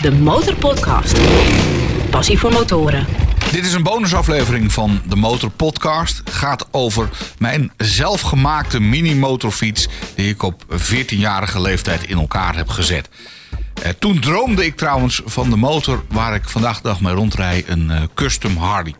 de Motorpodcast. Passie voor motoren. Dit is een bonusaflevering van de Motor Podcast. Gaat over mijn zelfgemaakte mini-motorfiets die ik op 14-jarige leeftijd in elkaar heb gezet. Eh, toen droomde ik trouwens van de motor waar ik vandaag dag mee rondrij, een eh, Custom Hardy.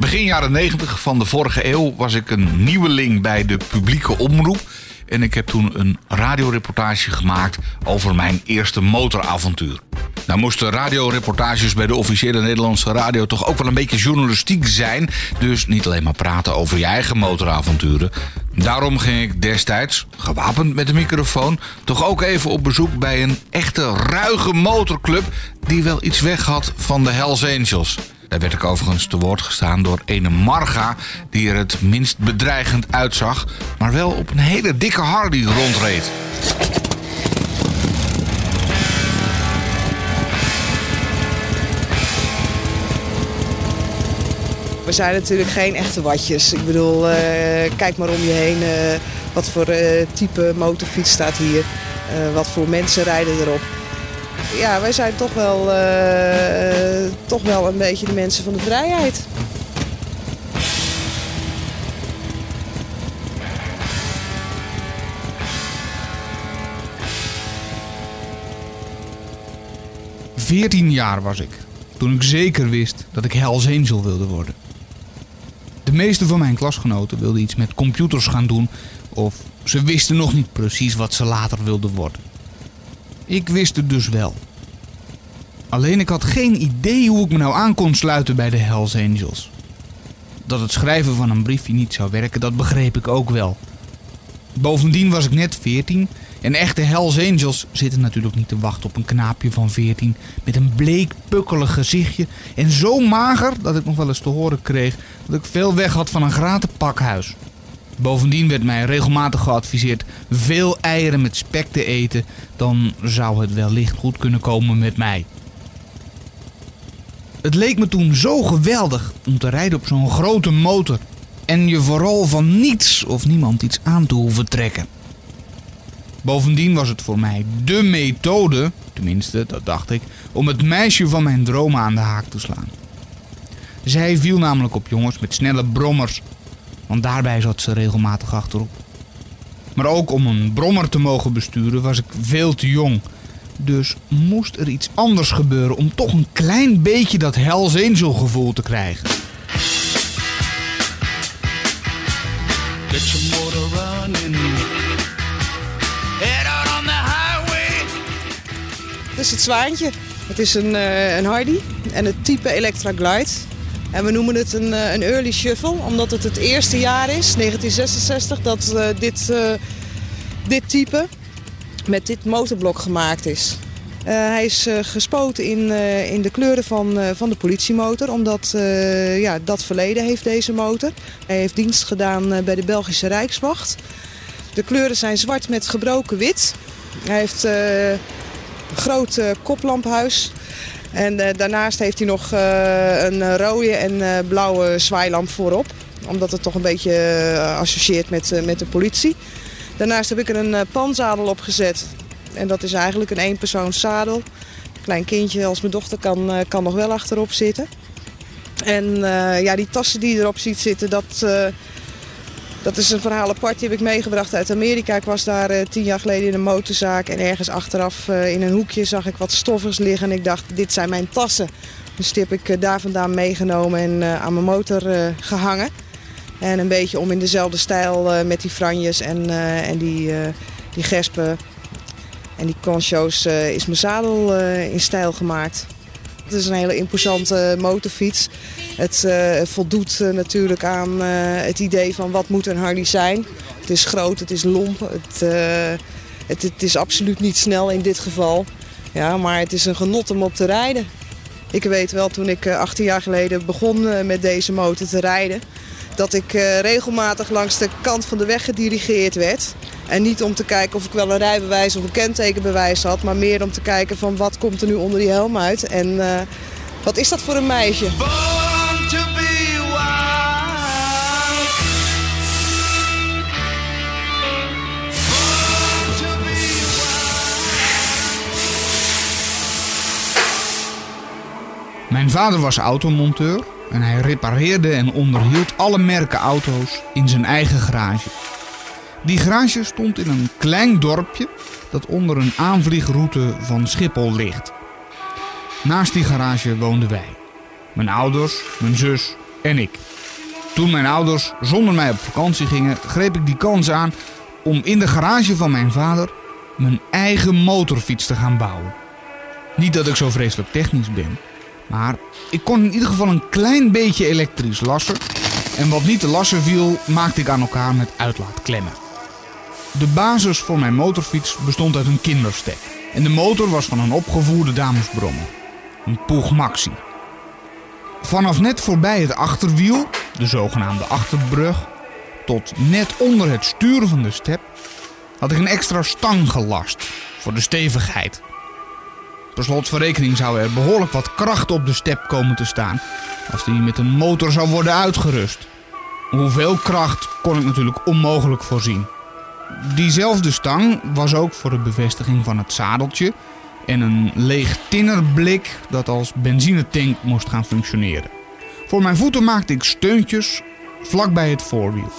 Begin jaren 90 van de vorige eeuw was ik een nieuweling bij de publieke omroep. En ik heb toen een radioreportage gemaakt over mijn eerste motoravontuur. Nou moesten radioreportages bij de officiële Nederlandse radio toch ook wel een beetje journalistiek zijn. Dus niet alleen maar praten over je eigen motoravonturen. Daarom ging ik destijds, gewapend met de microfoon, toch ook even op bezoek bij een echte ruige motorclub die wel iets weg had van de Hells Angels. Daar werd ik overigens te woord gestaan door ene Marga, die er het minst bedreigend uitzag, maar wel op een hele dikke Harley rondreed. We zijn natuurlijk geen echte watjes. Ik bedoel, uh, kijk maar om je heen. Uh, wat voor uh, type motorfiets staat hier. wat voor mensen rijden erop. Ja, wij zijn toch wel, toch wel een beetje de mensen van de vrijheid. Veertien jaar was ik, toen ik zeker wist dat ik Hells Angel wilde worden. De meeste van mijn klasgenoten wilden iets met computers gaan doen of ze wisten nog niet precies wat ze later wilden worden. Ik wist het dus wel. Alleen ik had geen idee hoe ik me nou aan kon sluiten bij de Hells Angels. Dat het schrijven van een briefje niet zou werken, dat begreep ik ook wel. Bovendien was ik net 14 en echte Hells Angels zitten natuurlijk niet te wachten op een knaapje van 14 met een bleek pukkelig gezichtje en zo mager dat ik nog wel eens te horen kreeg dat ik veel weg had van een gratis pakhuis. Bovendien werd mij regelmatig geadviseerd veel eieren met spek te eten, dan zou het wellicht goed kunnen komen met mij. Het leek me toen zo geweldig om te rijden op zo'n grote motor en je vooral van niets of niemand iets aan te hoeven trekken. Bovendien was het voor mij dé methode, tenminste dat dacht ik, om het meisje van mijn dromen aan de haak te slaan. Zij viel namelijk op jongens met snelle brommers, want daarbij zat ze regelmatig achterop. Maar ook om een brommer te mogen besturen was ik veel te jong. Dus moest er iets anders gebeuren om toch een klein beetje dat Hells gevoel te krijgen. Get motor running. Head out on the highway. Het is het zwaantje. Het is een, uh, een Hardy en het type Electra Glide. En we noemen het een, uh, een early shuffle, omdat het het eerste jaar is, 1966, dat uh, dit, dit type met dit motorblok gemaakt is. Uh, hij is uh, gespoten in, uh, in de kleuren van, van de politiemotor, omdat ja, dat verleden heeft deze motor. Hij heeft dienst gedaan bij de Belgische Rijkswacht. De kleuren zijn zwart met gebroken wit. Hij heeft een groot koplamphuis. En daarnaast heeft hij nog een rode en blauwe zwaailamp voorop. Omdat het toch een beetje associeert met, met de politie. Daarnaast heb ik er een panzadel op gezet. En dat is eigenlijk een eenpersoons zadel. Een klein kindje als mijn dochter kan, kan nog wel achterop zitten. En uh, ja, die tassen die je erop ziet zitten, dat, uh, dat is een verhaal apart. Die heb ik meegebracht uit Amerika. Ik was daar tien jaar geleden in een motorzaak. En ergens achteraf in een hoekje zag ik wat stoffers liggen. En ik dacht, dit zijn mijn tassen. Dus die heb ik daar vandaan meegenomen en aan mijn motor gehangen. En een beetje om in dezelfde stijl met die franjes en, en die, die gespen en die concho's uh, is mijn zadel uh, in stijl gemaakt. Het is een hele imposante motorfiets. Het voldoet natuurlijk aan het idee van wat moet een Harley zijn. Het is groot, het is lomp, het, het, het, is absoluut niet snel in dit geval. Ja, maar het is een genot om op te rijden. Ik weet wel, toen ik 18 jaar geleden begon met deze motor te rijden... dat ik regelmatig langs de kant van de weg gedirigeerd werd... En niet om te kijken of ik wel een rijbewijs of een kentekenbewijs had. Maar meer om te kijken van wat komt er nu onder die helm uit. En uh, wat is dat voor een meisje? Mijn vader was automonteur en hij repareerde en onderhield alle merken auto's in zijn eigen garage. Die garage stond in een klein dorpje dat onder een aanvliegroute van Schiphol ligt. Naast die garage woonden wij. Mijn ouders, mijn zus en ik. Toen mijn ouders zonder mij op vakantie gingen, greep ik die kans aan om in de garage van mijn vader mijn eigen motorfiets te gaan bouwen. Niet dat ik zo vreselijk technisch ben, maar ik kon in ieder geval een klein beetje elektrisch lassen. En wat niet te lassen viel, maakte ik aan elkaar met uitlaatklemmen. De basis voor mijn motorfiets bestond uit een kinderstep. En de motor was van een opgevoerde damesbrommer. Een Poeg Maxi. Vanaf net voorbij het achterwiel, de zogenaamde achterbrug, tot net onder het stuur van de step, had ik een extra stang gelast voor de stevigheid. Per slot van rekening zou er behoorlijk wat kracht op de step komen te staan als die met een motor zou worden uitgerust. Hoeveel kracht kon ik natuurlijk onmogelijk voorzien. Diezelfde stang was ook voor de bevestiging van het zadeltje en een leeg tinnerblik dat als benzinetank moest gaan functioneren. Voor mijn voeten maakte ik steuntjes vlakbij het voorwiel.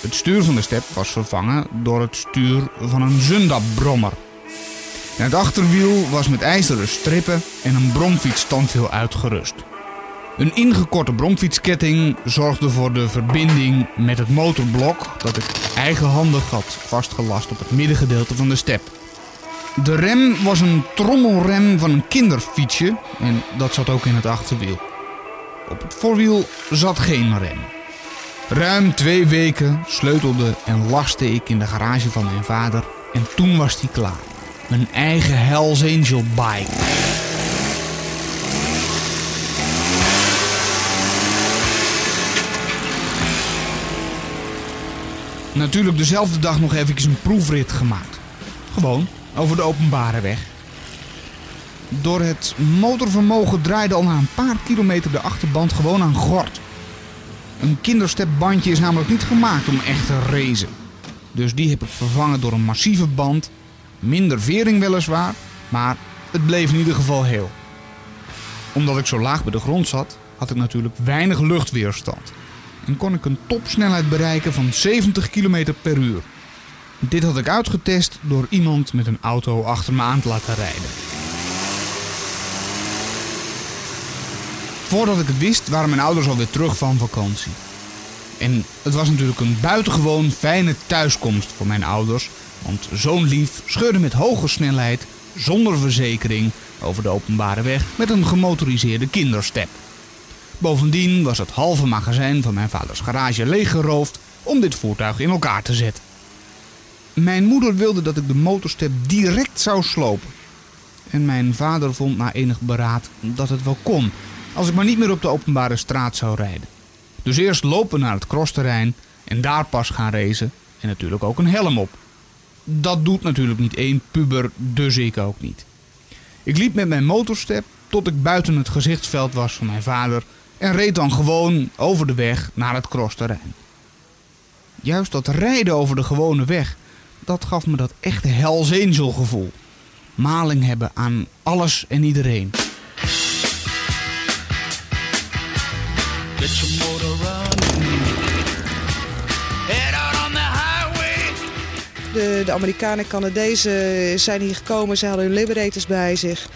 Het stuur van de step was vervangen door het stuur van een Zundab-brommer. Het achterwiel was met ijzeren strippen en een bromfietsstandwiel uitgerust. Een ingekorte bromfietsketting zorgde voor de verbinding met het motorblok dat ik eigenhandig had vastgelast op het middengedeelte van de step. De rem was een trommelrem van een kinderfietsje en dat zat ook in het achterwiel. Op het voorwiel zat geen rem. Ruim twee weken sleutelde en laste ik in de garage van mijn vader en toen was die klaar. Mijn eigen Hells Angel bike. Natuurlijk dezelfde dag nog even een proefrit gemaakt. Gewoon over de openbare weg. Door het motorvermogen draaide al na een paar kilometer de achterband gewoon aan gort. Een kinderstepbandje is namelijk niet gemaakt om echt te racen. Dus die heb ik vervangen door een massieve band. Minder vering weliswaar, maar het bleef in ieder geval heel. Omdat ik zo laag bij de grond zat, had ik natuurlijk weinig luchtweerstand. En kon ik een topsnelheid bereiken van 70 km per uur. Dit had ik uitgetest door iemand met een auto achter me aan te laten rijden. Voordat ik het wist, waren mijn ouders alweer terug van vakantie. En het was natuurlijk een buitengewoon fijne thuiskomst voor mijn ouders. Want zo'n lief scheurde met hoge snelheid, zonder verzekering, over de openbare weg met een gemotoriseerde kinderstep. Bovendien was het halve magazijn van mijn vaders garage leeggeroofd om dit voertuig in elkaar te zetten. Mijn moeder wilde dat ik de motorstep direct zou slopen. En mijn vader vond na enig beraad dat het wel kon, als ik maar niet meer op de openbare straat zou rijden. Dus eerst lopen naar het crossterrein en daar pas gaan racen en natuurlijk ook een helm op. Dat doet natuurlijk niet één puber, dus ik ook niet. Ik liep met mijn motorstep tot ik buiten het gezichtsveld was van mijn vader en reed dan gewoon over de weg naar het crossterrein. Juist dat rijden over de gewone weg, dat gaf me dat echte Hells Angel gevoel. Maling hebben aan alles en iedereen. Get your motor De, de Amerikanen en Canadezen zijn hier gekomen. Ze hadden hun liberators bij zich.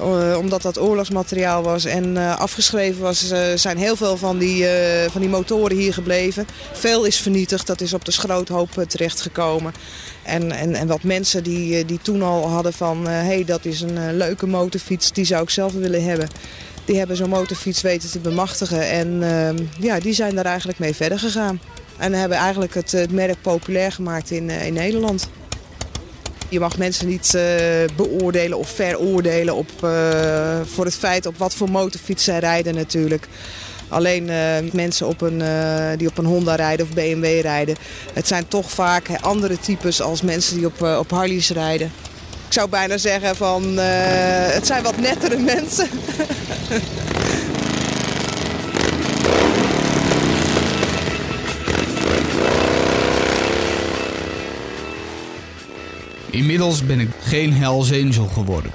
Eh, omdat dat oorlogsmateriaal was en eh, afgeschreven was, eh, zijn heel veel van die, van die motoren hier gebleven. Veel is vernietigd, dat is op de schroothoop terechtgekomen. En, en, en wat mensen die, die toen al hadden van, hé, hey, dat is een leuke motorfiets, die zou ik zelf willen hebben. Die hebben zo'n motorfiets weten te bemachtigen en ehm, ja, die zijn daar eigenlijk mee verder gegaan. En hebben eigenlijk het, merk populair gemaakt in, eh, in Nederland. Je mag mensen niet eh, beoordelen of veroordelen op, eh, voor het feit op wat voor motorfiets zij rijden natuurlijk. Alleen mensen op een, die op een Honda rijden of BMW rijden. Het zijn toch vaak andere types als mensen die op, op Harleys rijden. Ik zou bijna zeggen van het zijn wat nettere mensen. Inmiddels ben ik geen Hells Angel geworden.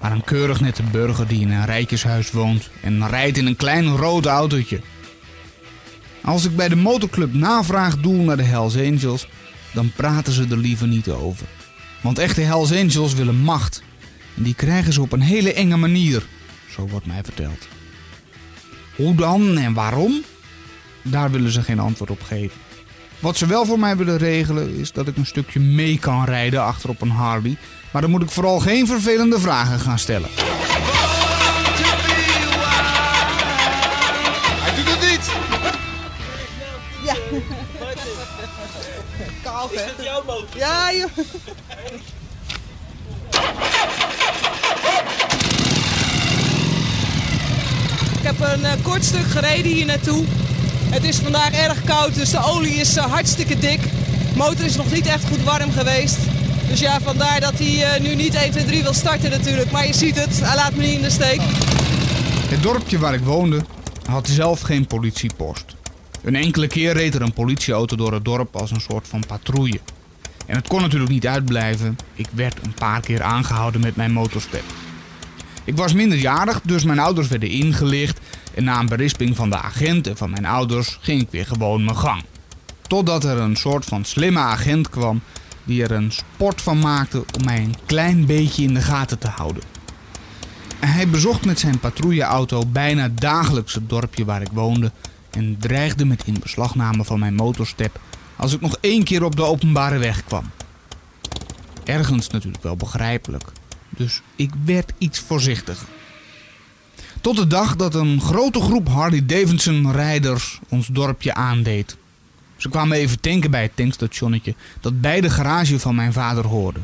Maar een keurig nette burger die in een rijtjeshuis woont en rijdt in een klein rood autootje. Als ik bij de motorclub navraag doe naar de Hells Angels, dan praten ze er liever niet over. Want echte Hells Angels willen macht. En die krijgen ze op een hele enge manier, zo wordt mij verteld. Hoe dan en waarom? Daar willen ze geen antwoord op geven. Wat ze wel voor mij willen regelen is dat ik een stukje mee kan rijden achter op een Harley. Maar dan moet ik vooral geen vervelende vragen gaan stellen. Hij doet het niet! Ja. Kaal, hè? Is dat jouw motor? Ja, joh. Ik heb een eh, kort stuk gereden hier naartoe. Het is vandaag erg koud, dus de olie is eh, hartstikke dik. De motor is nog niet echt goed warm geweest. Dus ja, vandaar dat hij eh, nu niet 1, 2, 3 wil starten natuurlijk. Maar je ziet het, hij laat me niet in de steek. Het dorpje waar ik woonde had zelf geen politiepost. Een enkele keer reed er een politieauto door het dorp als een soort van patrouille. En het kon natuurlijk niet uitblijven. Ik werd een paar keer aangehouden met mijn motorstep. Ik was minderjarig, dus mijn ouders werden ingelicht. En na een berisping van de agent en van mijn ouders ging ik weer gewoon mijn gang. Totdat er een soort van slimme agent kwam die er een sport van maakte om mij een klein beetje in de gaten te houden. En hij bezocht met zijn patrouilleauto bijna dagelijks het dorpje waar ik woonde en dreigde met inbeslagname van mijn motorstep als ik nog één keer op de openbare weg kwam. Ergens natuurlijk wel begrijpelijk, dus ik werd iets voorzichtiger. Tot de dag dat een grote groep Harley Davidson rijders ons dorpje aandeed. Ze kwamen even tanken bij het tankstationnetje dat bij de garage van mijn vader hoorde.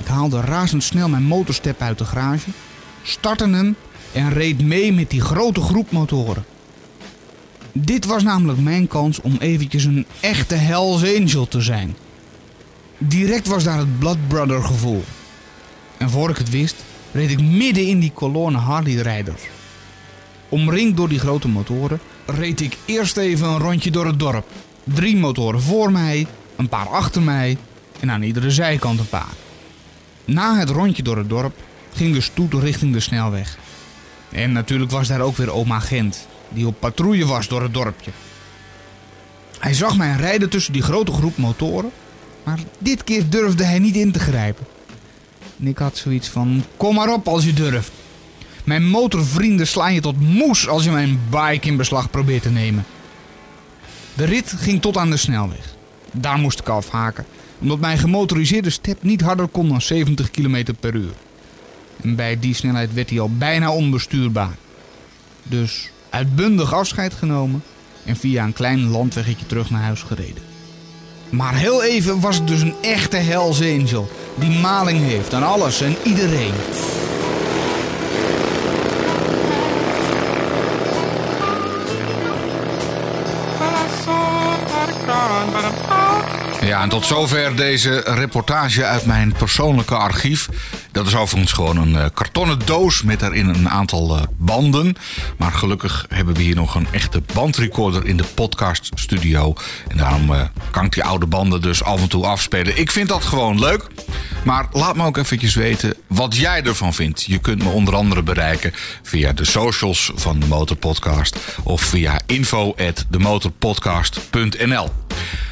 Ik haalde razendsnel mijn motorstep uit de garage, startte hem en reed mee met die grote groep motoren. Dit was namelijk mijn kans om eventjes een echte Hells Angel te zijn. Direct was daar het Blood Brother gevoel. En voor ik het wist, reed ik midden in die kolonne Harley-rijders. Omringd door die grote motoren, reed ik eerst even een rondje door het dorp. Drie motoren voor mij, een paar achter mij en aan iedere zijkant een paar. Na het rondje door het dorp ging de stoet richting de snelweg. En natuurlijk was daar ook weer oma Gent, die op patrouille was door het dorpje. Hij zag mij rijden tussen die grote groep motoren, maar dit keer durfde hij niet in te grijpen. En ik had zoiets van: kom maar op als je durft. Mijn motorvrienden slaan je tot moes als je mijn bike in beslag probeert te nemen. De rit ging tot aan de snelweg. Daar moest ik afhaken, omdat mijn gemotoriseerde step niet harder kon dan 70 km per uur. Bij die snelheid werd hij al bijna onbestuurbaar. Dus uitbundig afscheid genomen en via een klein landweggetje terug naar huis gereden. Maar heel even was het dus een echte Hells Angel die maling heeft aan alles en iedereen. Ja, en tot zover deze reportage uit mijn persoonlijke archief. Dat is overigens gewoon een eh, kartonnen doos met daarin een aantal eh, banden. Maar gelukkig hebben we hier nog een echte bandrecorder in de podcaststudio. En daarom eh, kan ik die oude banden dus af en toe afspelen. Ik vind dat gewoon leuk. Maar laat me ook eventjes weten wat jij ervan vindt. Je kunt me onder andere bereiken via de socials van de Motorpodcast. Of via info@demotorpodcast.nl.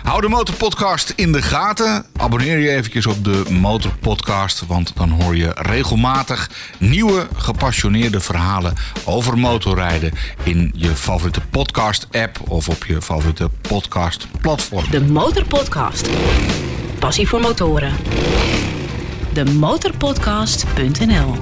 Hou de Motorpodcast in de gaten. Abonneer je eventjes op de Motorpodcast, want dan hoor je regelmatig nieuwe gepassioneerde verhalen over motorrijden in je favoriete podcast-app of op je favoriete podcast-platform. De Motorpodcast. Passie voor motoren. De motorpodcast.nl